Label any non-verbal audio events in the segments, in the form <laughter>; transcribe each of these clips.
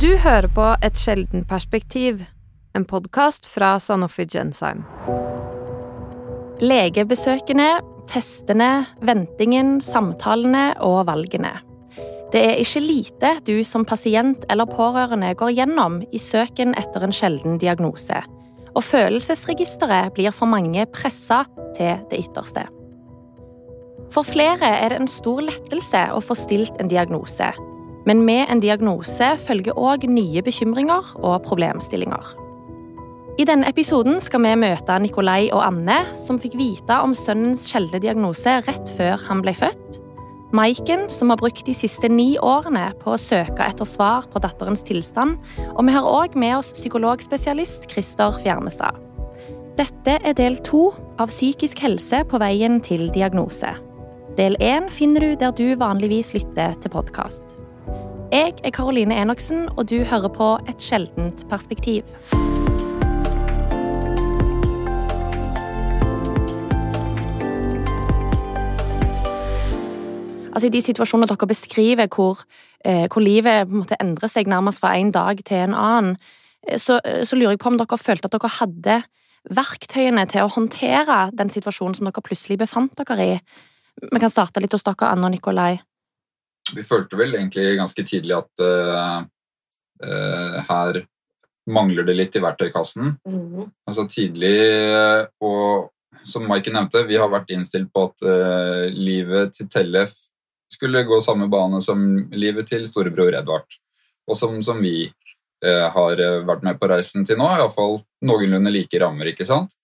Du hører på Et sjelden perspektiv, en podkast fra Sanofi Genzyme. Legebesøkene, testene, ventingen, samtalene og valgene. Det er ikke lite du som pasient eller pårørende går gjennom i søken etter en sjelden diagnose, og følelsesregisteret blir for mange pressa til det ytterste. For flere er det en stor lettelse å få stilt en diagnose, men med en diagnose følger òg nye bekymringer og problemstillinger. I denne episoden skal vi møte Nikolai og Anne, som fikk vite om sønnens sjeldne diagnose rett før han ble født. Maiken, som har brukt de siste ni årene på å søke etter svar på datterens tilstand. Og vi har òg med oss psykologspesialist Christer Fjermestad. Dette er del to av Psykisk helse på veien til diagnose. Del én finner du der du vanligvis lytter til podkast. Jeg er Karoline Enoksen, og du hører på Et sjeldent perspektiv. Altså I de situasjonene dere beskriver hvor, eh, hvor livet måte endrer seg nærmest fra en dag til en annen, eh, så, eh, så, lurer jeg på om dere følte at dere hadde verktøyene til å håndtere den situasjonen som dere plutselig befant dere i. Vi kan starte litt hos dere, Anne og Nikolai. Vi følte vel egentlig ganske tidlig at uh, her mangler det litt i verktøykassen. Mm. Altså tidlig, og som Maiken nevnte, vi har vært innstilt på at uh, livet til Tellef skulle gå samme bane som livet til storebror Edvard. Og som, som vi uh, har eh, vært med på reisen til nå, iallfall noenlunde like rammer. ikke sant?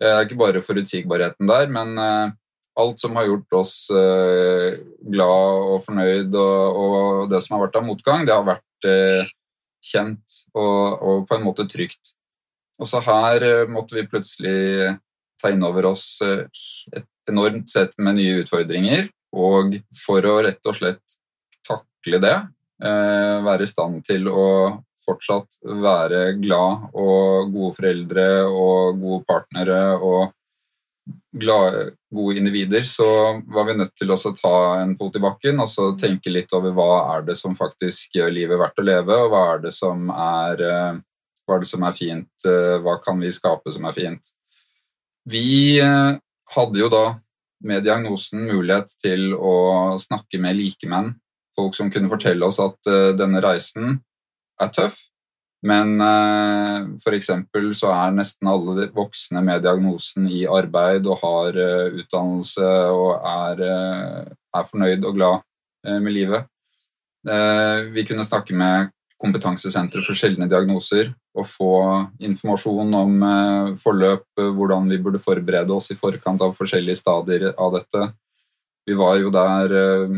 Det er ikke bare forutsigbarheten der, men eh, alt som har gjort oss eh, glad og fornøyd, og, og, det som har vært av motgang, det har vært eh, kjent og, og, på en måte trygt. Og så her eh, måtte vi plutselig ta inn over oss et enormt sett med nye utfordringer og for å rett og slett takle det, eh, være i stand til å fortsatt være glad og gode foreldre og gode partnere og glade, gode individer, så var vi nødt til å ta en fot i bakken og så tenke litt over hva er det som faktisk gjør livet verdt å leve, og hva er det som er, eh, er, det som er fint, eh, hva kan vi skape som er fint. Vi hadde jo da med diagnosen mulighet til å snakke med likemenn. Folk som kunne fortelle oss at denne reisen er tøff, men eh, f.eks. så er nesten alle voksne med diagnosen i arbeid og har uh, utdannelse og er, uh, er, fornøyd og glad med livet. vi kunne snakke med kompetansesenteret for sjeldne diagnoser og få informasjon om eh, forløp, eh, hvordan vi burde forberede oss i forkant av forskjellige stadier av dette. Vi var jo der eh,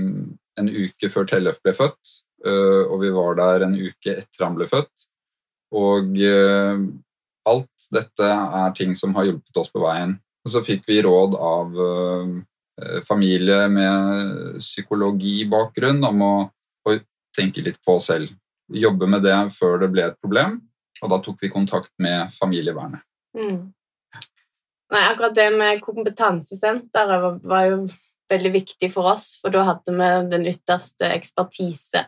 en uke før Tellef ble født, og vi var der en uke etter han ble født. Og alt dette er ting som har hjulpet oss på veien. Og så fikk vi råd av familie med psykologibakgrunn om å, å tenke litt på selv. Jobbe med det før det ble et problem og da tok vi kontakt med familievernet. Mm. Nei, akkurat det med kompetansesenteret var, var, jo veldig viktig for oss, for da hadde vi den ytterste ekspertise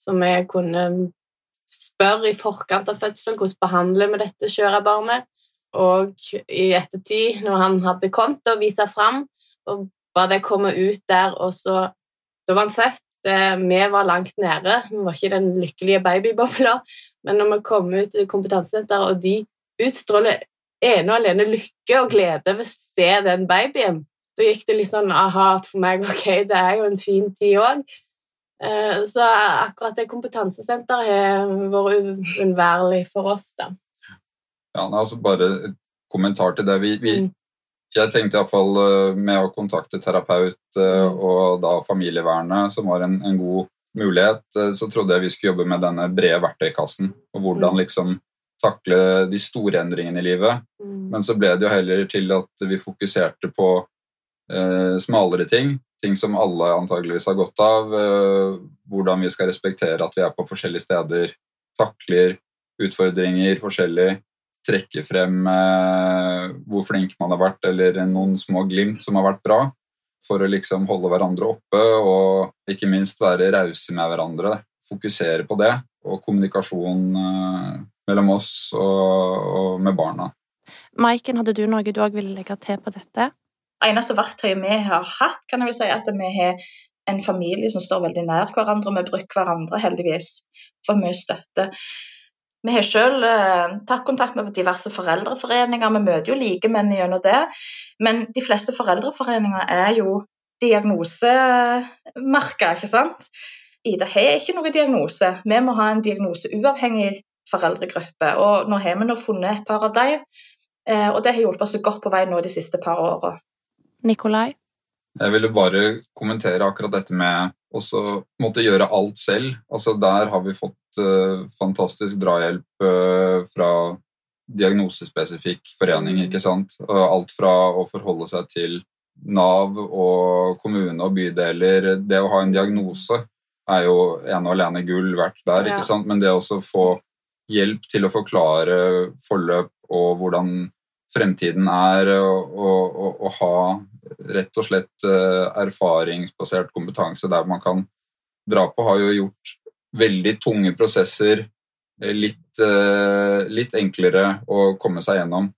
som vi kunne spørre i forkant av fødselen hvordan behandler vi dette skjørebarnet. Og i ettertid, når han hadde kommet og vist fram, og bare det komme ut der, og så Da var han født, det, vi var langt nede. Vi var ikke den lykkelige babybobla. Men når vi kom ut i kompetansesenteret, og de utstråler ene og alene lykke og glede ved å se den babyen, da gikk det litt sånn aha for meg ok, det er jo en fin tid òg. Eh, så akkurat det kompetansesenteret har vært uunnværlig for oss, da. Ja, altså bare et kommentar til det. Vi, vi, mm jeg tenkte iallfall eh, med å kontakte terapeut eh, mm. og da familievernet, som var en, en, god mulighet, så trodde jeg vi skulle jobbe med denne brede verktøykassen. Og hvordan mm. liksom takle de store endringene i livet. Men så ble det jo heller til at vi fokuserte på eh, smalere ting. Ting som alle antageligvis har godt av. Eh, hvordan vi skal respektere at vi er på forskjellige steder. Takler utfordringer forskjellig trekke frem eh, hvor flink man har vært, eller noen små glimt som har vært bra, for å liksom holde hverandre oppe og ikke minst være rause med hverandre. Fokusere på det, og kommunikasjon uh, mellom oss og, med barna. Maiken, hadde du noe du òg ville legge til på dette? Eneste verktøyet vi har hatt, kan jeg vel si, at vi har en familie som står veldig nær hverandre, og vi bruker hverandre heldigvis for mye støtte. Vi har selv eh, tatt kontakt med diverse foreldreforeninger, vi møter jo likemenn gjennom det. Men de fleste foreldreforeninger er jo diagnosemerka, ikke sant. Ida har ikke noen diagnose. Vi må ha en diagnoseuavhengig foreldregruppe. Og nå har vi nå funnet et par av dem, eh, og det har hjulpet oss godt på vei nå de siste par åra. Nikolai? Jeg ville bare kommentere akkurat dette med å måtte gjøre alt selv. Altså Der har vi fått uh, fantastisk drahjelp uh, fra diagnosespesifikk forening. ikke sant? Uh, alt fra å forholde seg til Nav og kommune og bydeler. Det å ha en diagnose er jo ene og alene gull verdt der, ja. ikke sant? men det å få hjelp til å forklare forløp og hvordan fremtiden er, og ha rett og slett eh, erfaringsbasert kompetanse der man kan dra på, har jo gjort veldig tunge prosesser eh, litt, eh, litt enklere å komme seg gjennom.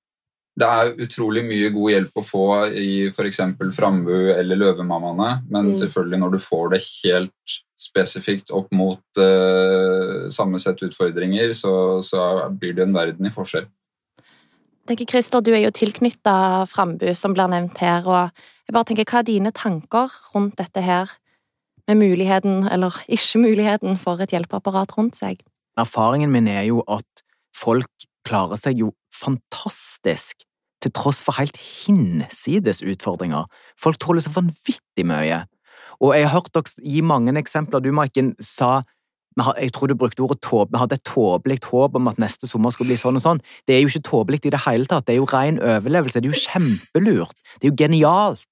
Det er utrolig mye god hjelp å få i f.eks. Frambu eller Løvemammaene, men mm. selvfølgelig når du får det helt spesifikt opp mot uh, samme sett utfordringer, så, så blir det en verden i forskjell tenker Christer, Du er jo tilknytta Frambu, som blir nevnt her. og jeg bare tenker, Hva er dine tanker rundt dette her, med muligheten, eller ikke muligheten, for et hjelpeapparat rundt seg? Erfaringen min er jo at folk klarer seg jo fantastisk, til tross for helt hinsides utfordringer. Folk tåler så vanvittig mye. Og jeg har hørt dere gi mange eksempler. Du, Maiken, sa jeg tror du brukte ordet tåpe, vi hadde et tåpelig håp om at neste sommer skulle bli sånn og sånn. Det er jo ikke tåpelig i det hele tatt, det er jo ren overlevelse, det er jo kjempelurt, det er jo genialt.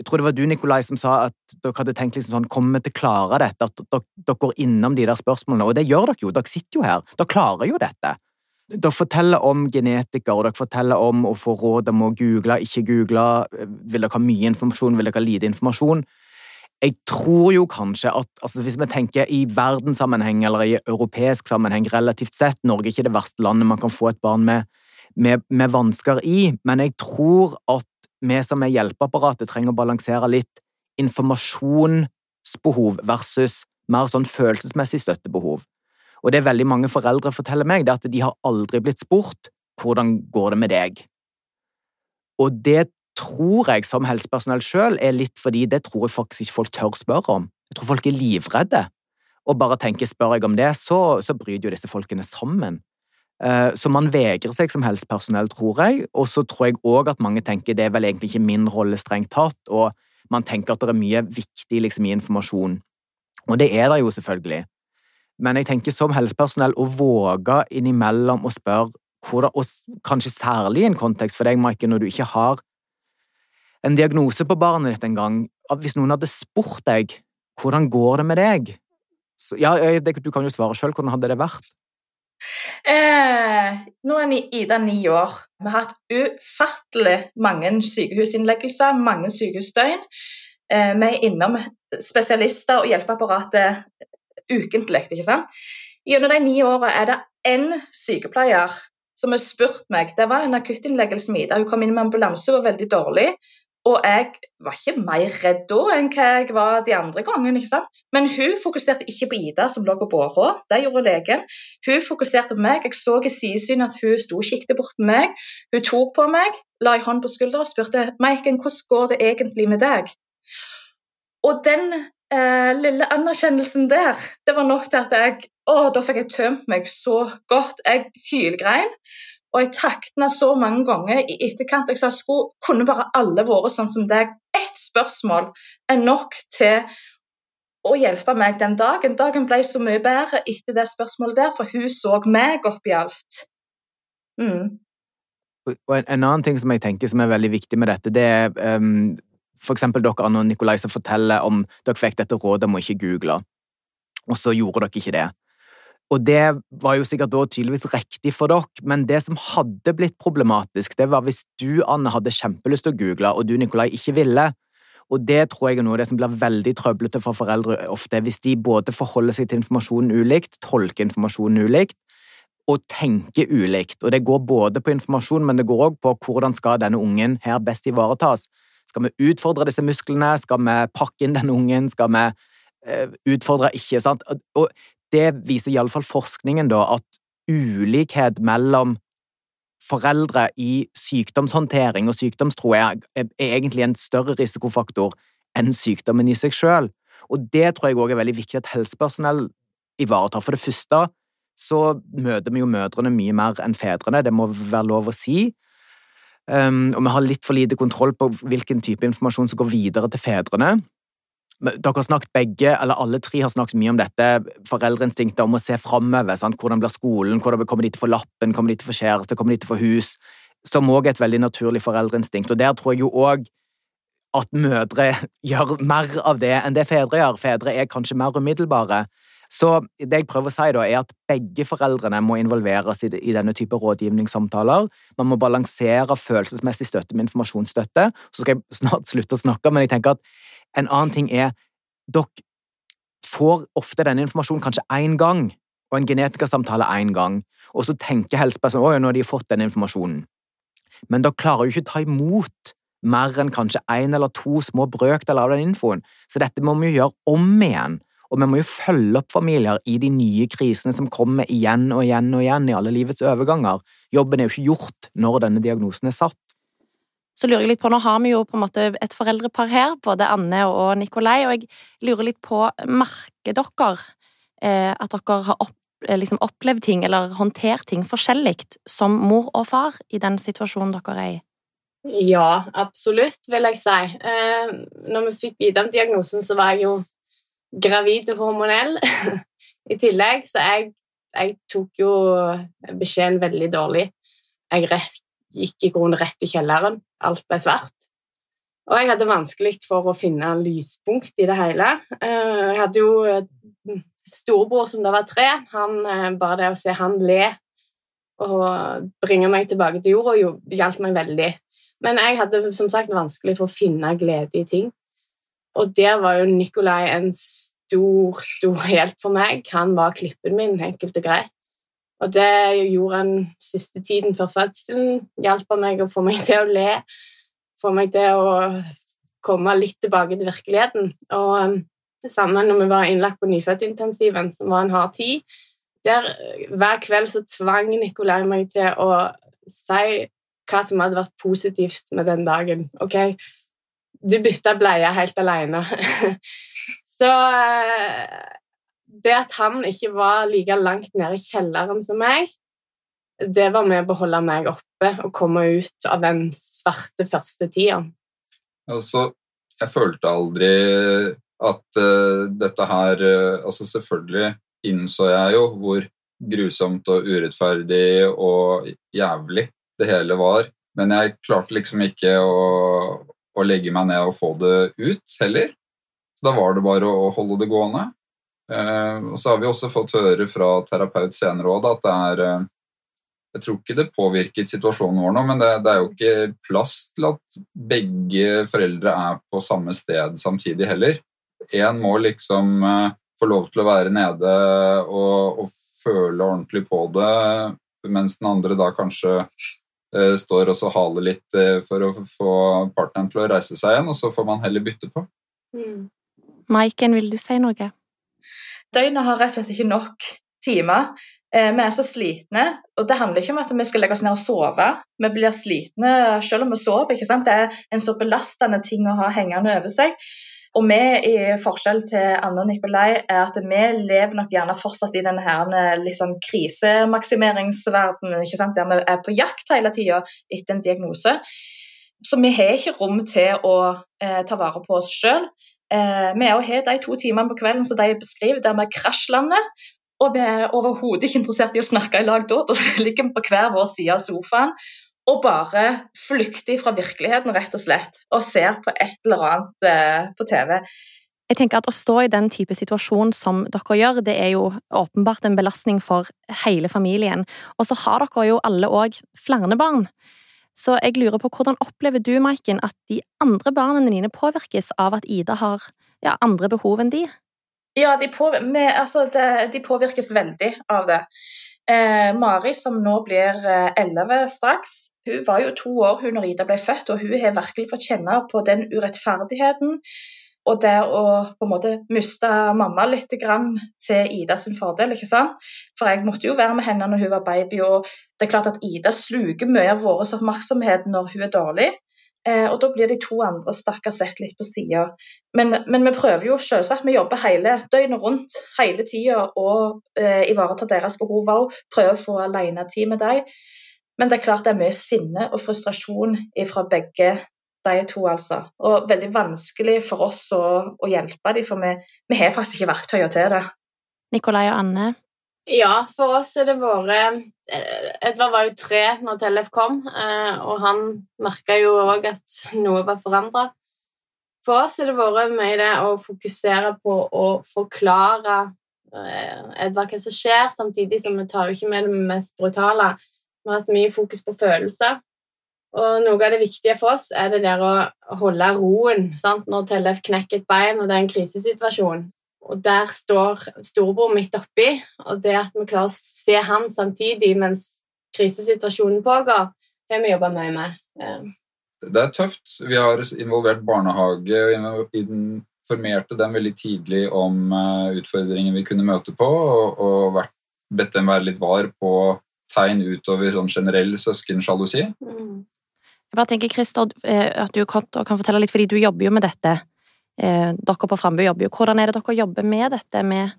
Jeg tror det var du, Nikolai, som sa at dere hadde tenkt liksom sånn, kommer vi til å klare dette, at dere, går innom de der spørsmålene, og det gjør dere jo, dere sitter jo her, dere klarer jo dette. Dere forteller om genetikere, og dere forteller om å få råd om å google, ikke google, vil dere ha mye informasjon, vil dere ha lite informasjon? Jeg tror jo kanskje at altså hvis vi tenker i verdenssammenheng eller i europeisk sammenheng relativt sett, Norge er ikke det verste landet man kan få et barn med, med, med vansker i, men jeg tror at vi som er hjelpeapparatet, trenger å balansere litt informasjonsbehov versus mer sånn følelsesmessig støttebehov. Og det veldig mange foreldre forteller meg, det er at de har aldri blitt spurt hvordan går det med deg? Og det tror jeg som helsepersonell sjøl er litt fordi det tror jeg faktisk ikke folk tør spørre om. Jeg tror folk er livredde. Og bare tenker spør jeg om det, så, så bryter jo disse folkene sammen. Eh, så man vegrer seg som helsepersonell, tror jeg. Og så tror jeg òg at mange tenker det er vel egentlig ikke min rolle strengt tatt, og man tenker at det er mye viktig liksom, i informasjon. Og det er det jo selvfølgelig. Men jeg tenker som helsepersonell å våge innimellom å spørre hvordan, og kanskje særlig i en kontekst for deg, Maiken, når du ikke har en diagnose på barnet ditt en gang, hvis noen hadde spurt deg hvordan går det med deg, så, ja, du kan jo svare sjøl, hvordan hadde det vært? Eh, nå er Ida ni år. Vi har hatt ufattelig mange sykehusinnleggelser, mange sykehusdøgn. Eh, vi er innom spesialister og hjelpeapparatet ukentlig. ikke sant? Gjennom de ni årene er det én sykepleier som har spurt meg Det var en akuttinnleggelse med Ida. Hun kom inn med ambulanse og var veldig dårlig. Og jeg var ikke mer redd da enn hva jeg var de andre gangene. ikke sant? Men hun fokuserte ikke på Ida som lå på båra, det gjorde legen. Hun fokuserte på meg. Jeg så i sidesyn at hun sto og kikket bort på meg. Hun tok på meg, la en hånd på skuldra og spurte Maiken, hvordan går det egentlig med deg? Og den eh, lille anerkjennelsen der, det var nok til at jeg å, da fikk jeg tømt meg så godt. Jeg hylgrein. Og jeg takna så mange ganger i etterkant. Jeg sa skulle kunne bare alle vært sånn som deg. Ett spørsmål er nok til å hjelpe meg den dagen. Dagen ble så mye bedre etter det spørsmålet der, for hun så meg oppi alt. Mm. Og en, en, annen ting som jeg tenker som er veldig viktig med dette, det er um, for eksempel dere Anne og Nikolai som forteller om dere fikk dette rådet om å ikke google, og så gjorde dere ikke det. Og det var jo sikkert da tydeligvis riktig for dere, men det som hadde blitt problematisk, det var hvis du, Anne, hadde kjempelyst til å google, og du, Nikolai, ikke ville, Og det tror jeg er noe av det som blir veldig trøblete for foreldre ofte, hvis de både forholder seg til informasjonen ulikt, tolker informasjonen ulikt, og tenker ulikt. Og det går både på informasjon, men det går òg på hvordan skal denne ungen her best ivaretas. Skal vi utfordre disse musklene? Skal vi pakke inn denne ungen? Skal vi uh, utfordre ikke? sant? Og det viser iallfall forskningen, da, at ulikhet mellom foreldre i sykdomshåndtering og sykdomstro er, er, egentlig en større risikofaktor enn sykdommen i seg sjøl. Og det tror jeg òg er veldig viktig at helsepersonell ivaretar. For det første så møter vi jo mødrene mye mer enn fedrene, det må være lov å si. Um, og vi har litt for lite kontroll på hvilken type informasjon som går videre til fedrene. Dere har snakket begge, eller alle tre har snakket mye om dette foreldreinstinktet om å se framover. Hvordan blir skolen? Hvordan kommer de til å få lappen? Kommer de til å få kjæreste? Kommer de til å få hus? Som òg er et veldig naturlig foreldreinstinkt. Og der tror jeg jo òg at mødre <laughs> gjør mer av det enn det fedre gjør. Fedre er kanskje mer umiddelbare. Så det jeg prøver å si, da, er at begge foreldrene må involveres i, denne type rådgivningssamtaler. Man må balansere følelsesmessig støtte med informasjonsstøtte. Så skal jeg snart slutte å snakke, men jeg tenker at en annen ting er dere får ofte denne informasjonen kanskje én gang, og en genetikersamtale én gang, og så tenker helsepersonen at nå har de fått den informasjonen. Men dere klarer jo ikke å ta imot mer enn kanskje én eller to små brøkdeler av den infoen, så dette må vi jo gjøre om igjen. Og vi må jo følge opp familier i de nye krisene som kommer igjen og igjen og igjen i alle livets overganger. Jobben er jo ikke gjort når denne diagnosen er satt. Så lurer jeg litt på, Nå har vi jo på en måte et foreldrepar her, både Anne og Nikolai, og jeg lurer litt på Merker dere eh, at dere har opp, eh, liksom opplevd ting eller håndtert ting forskjellig som mor og far i den situasjonen dere er i? Ja, absolutt, vil jeg si. Eh, når vi fikk vite om diagnosen, så var jeg jo gravid og hormonell <laughs> i tillegg, så jeg, jeg tok jo beskjeden veldig dårlig. Jeg gikk i grunnen rett i kjelleren. Alt ble svart. Og jeg hadde vanskelig for å finne lyspunkt i det hele. Eh, jeg hadde jo storebror som da var tre. Han, eh, bare det å se han le og bringe meg tilbake til jorda, hjalp meg veldig. Men jeg hadde som sagt vanskelig for å finne glede i ting. Og der var jo Nikolai en stor, stor hjelp for meg. Han var klippen min, enkelt og greit. Og det gjorde han siste tiden før fødselen. Hjalp meg å få meg <laughs> til å le, få meg til å komme litt tilbake til virkeligheten. Og um, det samme når vi var innlagt på nyfødtintensiven, som var en hard tid. Der Hver kveld så tvang Nikolai meg til å si hva som hadde vært positivt med den dagen. OK, du bytta bleie helt alene. <laughs> så uh, det at han ikke var like langt nede i kjelleren som meg, det var med på å holde meg oppe og komme ut av den svarte første tida. Altså, jeg følte aldri at uh, dette her uh, Altså, selvfølgelig innså jeg jo hvor grusomt og urettferdig og jævlig det hele var, men jeg klarte liksom ikke å, å legge meg ned og få det ut heller. Så da var det bare å holde det gående. Eh, og så har vi også fått høre fra terapeut senere òg at det er eh, Jeg tror ikke det påvirket situasjonen vår nå, men det, det, er jo ikke plass til at begge foreldre er på samme sted samtidig heller. Én må liksom eh, få lov til å være nede og, og føle ordentlig på det, mens den andre da kanskje står og så haler litt for å få partneren til å reise seg igjen, og så får man heller bytte på. Mm. Maiken, vil du si noe? Døgnet har rett og slett ikke nok timer. Eh, vi er så slitne, og det handler ikke om at vi skal legge oss ned og sove. Vi blir slitne selv om vi sover. ikke sant? Det er en så belastende ting å ha hengende over seg. Og vi, i forskjell til Anne og Nikolai, er at vi lever nok gjerne fortsatt i denne her liksom, krisemaksimeringsverdenen, ikke sant? der vi er på jakt hele tida etter en diagnose. Så vi har ikke rom til å eh, ta vare på oss sjøl. Eh, vi har de to timene på kvelden som de beskriver, der vi krasjlander. Og vi er overhodet ikke interessert i å snakke i lag da. Da ligger vi på hver vår side av sofaen og bare flykter fra virkeligheten, rett og slett. Og ser på et eller annet eh, på TV. Jeg tenker at Å stå i den type situasjon som dere gjør, det er jo åpenbart en belastning for hele familien. Og så har dere jo alle òg flere barn. Så jeg lurer på hvordan opplever du, Maiken, at de andre barna dine påvirkes av at Ida har ja, andre behov enn de? Ja, de, på, med, altså de påvirkes veldig av det. Eh, Mari, som nå blir eh, elleve straks, hun var jo to år hun når Ida ble født, og hun har virkelig fått kjenne på den urettferdigheten og det å på en måte miste mamma litt til Ida sin fordel. ikke sant? For jeg måtte jo være med henne når hun var baby, og det er klart at Ida sluker mye av vår oppmerksomhet når hun er dårlig. Eh, og da blir de to andre stakkars sett litt på sida. Men, men, vi prøver jo selvsagt, vi jobber hele døgnet rundt hele tida og eh, ivaretar deres behov òg. Prøver å få alenetid med dem. Men det er klart det er mye sinne og frustrasjon fra begge de to, altså. Og veldig vanskelig for oss å, å hjelpe dem, for vi, vi har faktisk ikke verktøyene til det. Nikolai og Anne, ja, for oss er det vært eh, Edvard var jo tre når Tellef kom, eh, og han merka jo òg at noe var forandra. For oss er det vært mye det å fokusere på å forklare eh, Edvard hva som skjer, samtidig som vi tar jo ikke med det mest brutale. Vi har hatt mye fokus på følelser. Og noe av det viktige for oss er det der å holde roen sant? når Tellef knekker et bein, og det er en krisesituasjon. Og der står storebror midt oppi, og det at vi klarer å se han samtidig mens krisesituasjonen pågår, har vi jobba mye med. Det er tøft. Vi har involvert barnehage og informerte dem veldig tidlig om eh, utfordringer vi kunne møte på, og, vært, bedt dem være litt var på tegn utover sånn generell søskensjalusi. Mm. Jeg bare tenker, Christer, eh, at du kan, fortelle litt, fordi du jobber jo med dette eh, dere på Frambu jobber jo. Hvordan er det dere jobber med dette med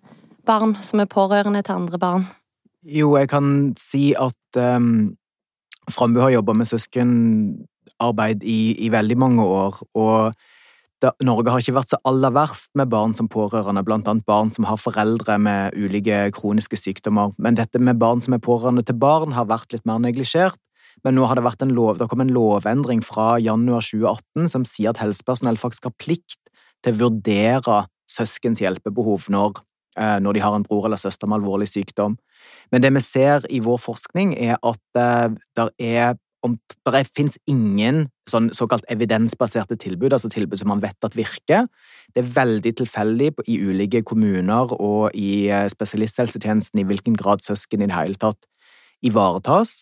barn som er pårørende til andre barn? Jo, jeg kan si at um, Frambu har jobba med søskenarbeid i, i, veldig mange år. og da, Norge har ikke vært så aller verst med barn som pårørende, blant annet barn som har foreldre med ulike kroniske sykdommer. Men dette med barn som er pårørende til barn, har vært litt mer neglisjert. Men nå har det vært en lov, det kom en lovendring fra januar 2018 som sier at helsepersonell faktisk har plikt til å vurdere søskens hjelpebehov når, eh, når, de har en bror eller søster med alvorlig sykdom. Men det vi ser i vår forskning, er at eh, det fins ingen sånn såkalt evidensbaserte tilbud, altså tilbud som man vet at virker. Det er veldig tilfeldig i ulike kommuner og i eh, spesialisthelsetjenesten i hvilken grad søsken i det hele tatt ivaretas.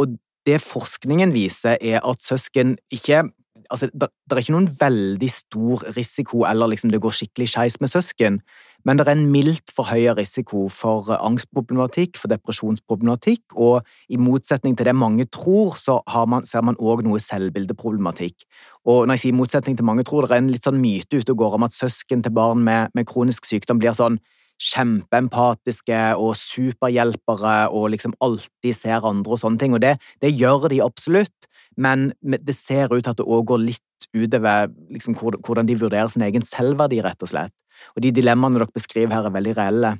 Og det forskningen viser, er at søsken ikke altså, det, er ikke noen veldig stor risiko eller liksom det går skikkelig skeis med søsken, men det er en mildt forhøya risiko for angstproblematikk, for depresjonsproblematikk, og i motsetning til det mange tror, så man, ser man òg noe selvbildeproblematikk. Og når jeg sier motsetning til mange tror, det er en litt sånn myte ute og går om at søsken til barn med, med kronisk sykdom blir sånn kjempeempatiske og superhjelpere og liksom alltid ser andre og sånne ting, og det, det gjør de absolutt men det ser ut til at det òg går litt utover liksom, hvordan de vurderer sin egen selvverdi, rett og slett. Og de dilemmaene dere beskriver her, er veldig reelle.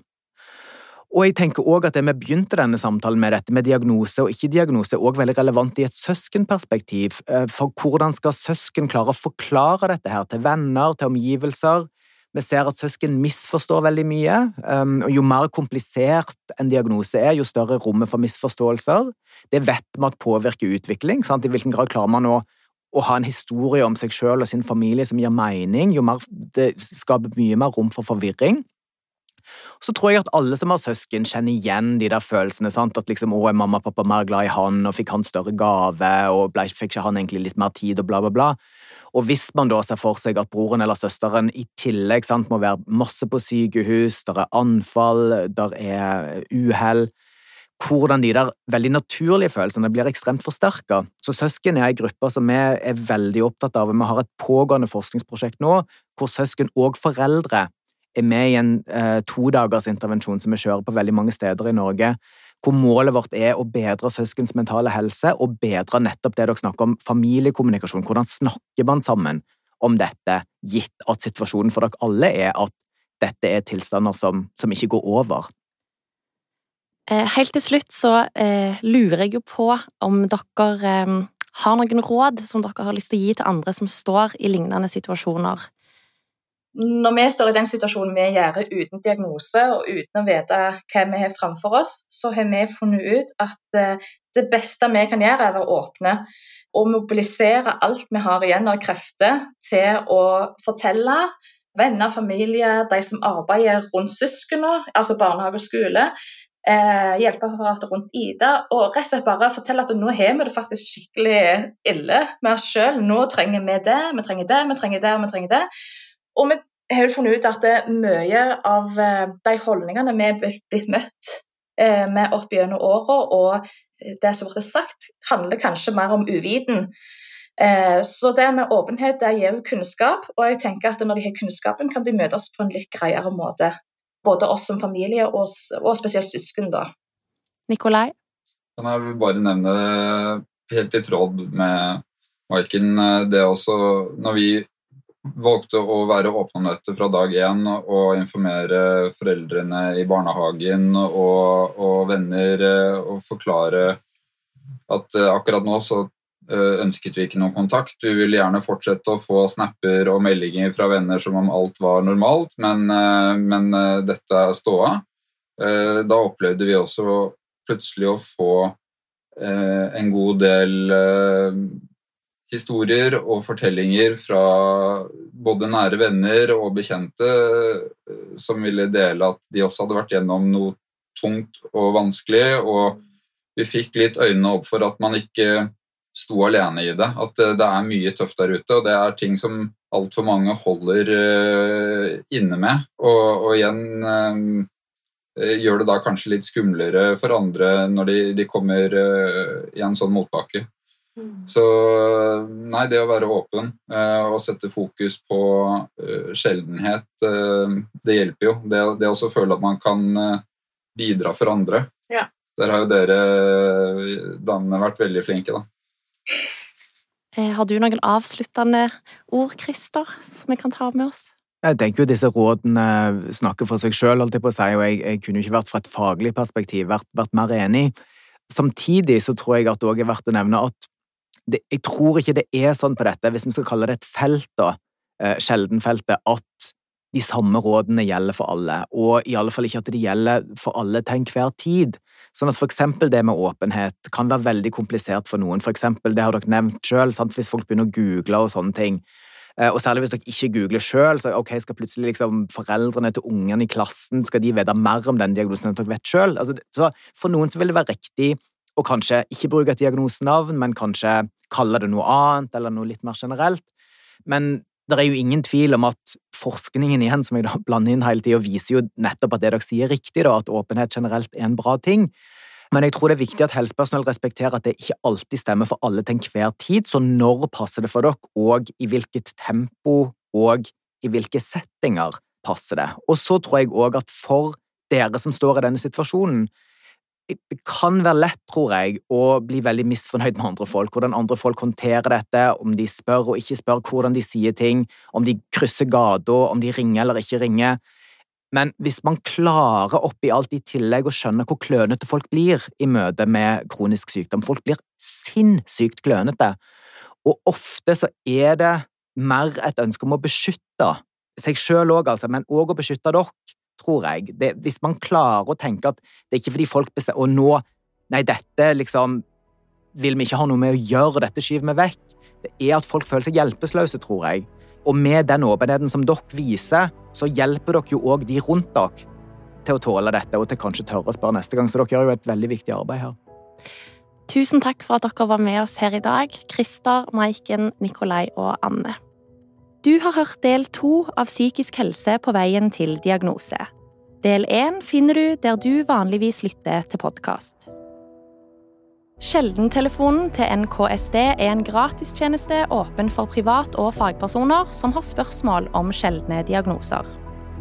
Og jeg tenker også at det vi begynte denne samtalen med, dette med diagnose og ikke-diagnose, er også veldig relevant i et søskenperspektiv. Eh, for hvordan skal søsken klare å forklare dette her til venner, til omgivelser? Vi ser at søsken misforstår veldig mye. Um, og jo mer komplisert en diagnose er, jo større rommet for misforståelser. Det vet vi at påvirker utvikling. Sant? I hvilken grad klarer man å, å ha en historie om seg selv og sin familie som gir mening? Jo mer, det skaper mye mer rom for forvirring. Så tror jeg at alle som har søsken, kjenner igjen de der følelsene. Sant? At liksom, å, er mamma og pappa mer glad i han, og fikk han større gave, og ble, fikk ikke han egentlig litt mer tid, og bla, bla, bla. Og hvis man da ser for seg at broren eller søsteren i tillegg sant, må være masse på sykehus, der er anfall, der er uhell hvordan de der veldig naturlige følelsene blir ekstremt forsterka. Så søsken er ei gruppe som vi er veldig opptatt av. Vi har et pågående forskningsprosjekt nå hvor søsken og foreldre er med i en eh, todagersintervensjon som vi kjører på veldig mange steder i Norge, hvor målet vårt er å bedre søskens mentale helse og bedre nettopp det dere snakker om, familiekommunikasjon. Hvordan snakker man sammen om dette, gitt at situasjonen for dere alle er at dette er tilstander som, som ikke går over? Eh, helt til slutt så eh, lurer jeg jo på om dere eh, har noen råd som dere har lyst til å gi til andre som står i lignende situasjoner. Når vi står i den situasjonen vi gjør uten diagnose og uten å vite hva vi har framfor oss, så har vi funnet ut at eh, det beste vi kan gjøre, er å være åpne og mobilisere alt vi har igjen av krefter til å fortelle venner, familie, de som arbeider rundt søsknene, altså barnehage og skole, eh, hjelpeapparatet rundt Ida, og rett og slett bare fortelle at nå har vi det faktisk skikkelig ille med oss sjøl. Nå trenger vi det, vi trenger det, vi trenger det og vi trenger det. Og vi har jo funnet ut at mye av eh, de holdningene vi er blitt møtt eh, med opp gjennom åra, og det som ble sagt, handler kanskje mer om uviten. Eh, så det med åpenhet det gir jo kunnskap, og jeg tenker at når de har kunnskapen, kan de møtes på en litt greiere måte. Både oss som familie og, og spesielt søsken, da. Nikolai? Kan jeg bare nevne helt i tråd med Maiken det også Når vi valgte å være åpne om dette fra dag én og informere foreldrene i barnehagen og, og venner eh, og forklare at eh, akkurat nå så eh, ønsket vi ikke noen kontakt. Vi ville gjerne fortsette å få snapper og meldinger fra venner som om alt var normalt, men, men dette er ståa. Da opplevde vi også plutselig å få en god del historier og fortellinger fra både nære venner og bekjente eh, som ville dele at de også hadde vært gjennom noe tungt og vanskelig. Og vi fikk litt øynene opp for at man ikke sto alene i det. At eh, det er mye tøft der ute, og det er ting som altfor mange holder eh, inne med. Og, og igjen gjør det da kanskje litt skumlere for andre når de, de kommer i en sånn motbakke. Mm. Så nei, det å være åpen uh, og sette fokus på uh, sjeldenhet, uh, det hjelper jo. Det, det også føle at man kan bidra for andre. Ja. Der har jo dere damene vært veldig flinke, da. Har du noen avsluttende ord, Christer, som vi kan ta med oss? Jeg tenker jo disse rådene snakker for seg sjøl, holdt jeg på å si, og jeg, jeg, kunne jo ikke vært fra et faglig perspektiv vært, vært mer enig. Samtidig så tror jeg at det òg er verdt å nevne at det, jeg tror ikke det er sånn på dette, hvis vi skal kalle det et felt, da, eh, sjeldenfeltet, at de samme rådene gjelder for alle, og i alle fall ikke at de gjelder for alle til enhver tid. Sånn at for eksempel det med åpenhet kan være veldig komplisert for noen. For eksempel, det har dere nevnt sjøl, hvis folk begynner å google og sånne ting. Eh, og særlig hvis dere ikke googler sjøl, så ok, skal plutselig liksom foreldrene til ungene i klassen skal de vite mer om den diagnosen enn dere vet sjøl. Altså, for noen så vil det være riktig og kanskje ikke bruke et diagnosenavn, men kanskje kalle det noe annet eller noe litt mer generelt. Men det er jo ingen tvil om at forskningen igjen, som jeg da blander inn hele tida, viser jo nettopp at det dere sier, er riktig, da, at åpenhet generelt er en bra ting. Men jeg tror det er viktig at helsepersonell respekterer at det ikke alltid stemmer for alle til enhver tid, så når passer det for dere, og i hvilket tempo og i hvilke settinger passer det. Og så tror jeg òg at for dere som står i denne situasjonen, det kan være lett, tror jeg, å bli veldig misfornøyd med andre folk. Hvordan andre folk håndterer dette, om de spør og ikke spør, hvordan de sier ting, om de krysser gata, om de ringer eller ikke ringer. Men hvis man klarer oppi alt i tillegg å skjønne hvor klønete folk blir i møte med kronisk sykdom Folk blir sinnssykt klønete, og ofte så er det mer et ønske om å beskytte seg sjøl òg, altså, men òg å beskytte dere tror jeg. Det, hvis man klarer å tenke at det er ikke fordi folk bestemmer Og nå Nei, dette liksom vil vi ikke ha noe med å gjøre, dette skyver vi vekk. Det er at folk føler seg hjelpeløse, tror jeg. Og med den åpenheten som dere viser, så hjelper dere jo òg de rundt dere til å tåle dette, og til kanskje tørre å spørre neste gang. Så dere gjør jo et veldig viktig arbeid her. Tusen takk for at dere var med oss her i dag, Christer, Maiken, Nikolai og Anne. Du har hørt del to av Psykisk helse på veien til diagnose. Del én finner du der du vanligvis lytter til podkast. Sjeldentelefonen til NKSD er en gratistjeneste åpen for privat- og fagpersoner som har spørsmål om sjeldne diagnoser.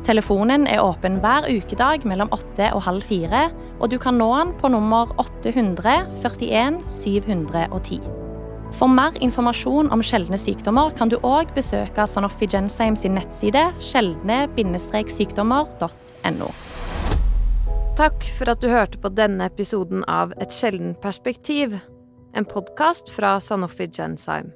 Telefonen er åpen hver ukedag mellom åtte og halv fire, og du kan nå den på nummer 800 41 710. For mer informasjon om sjeldne sykdommer kan du òg besøke Sanofi Jensheim sin nettside sjeldne-sykdommer.no. Takk for at du hørte på denne episoden av Et sjeldent perspektiv, en podkast fra Sanofi Gensheim.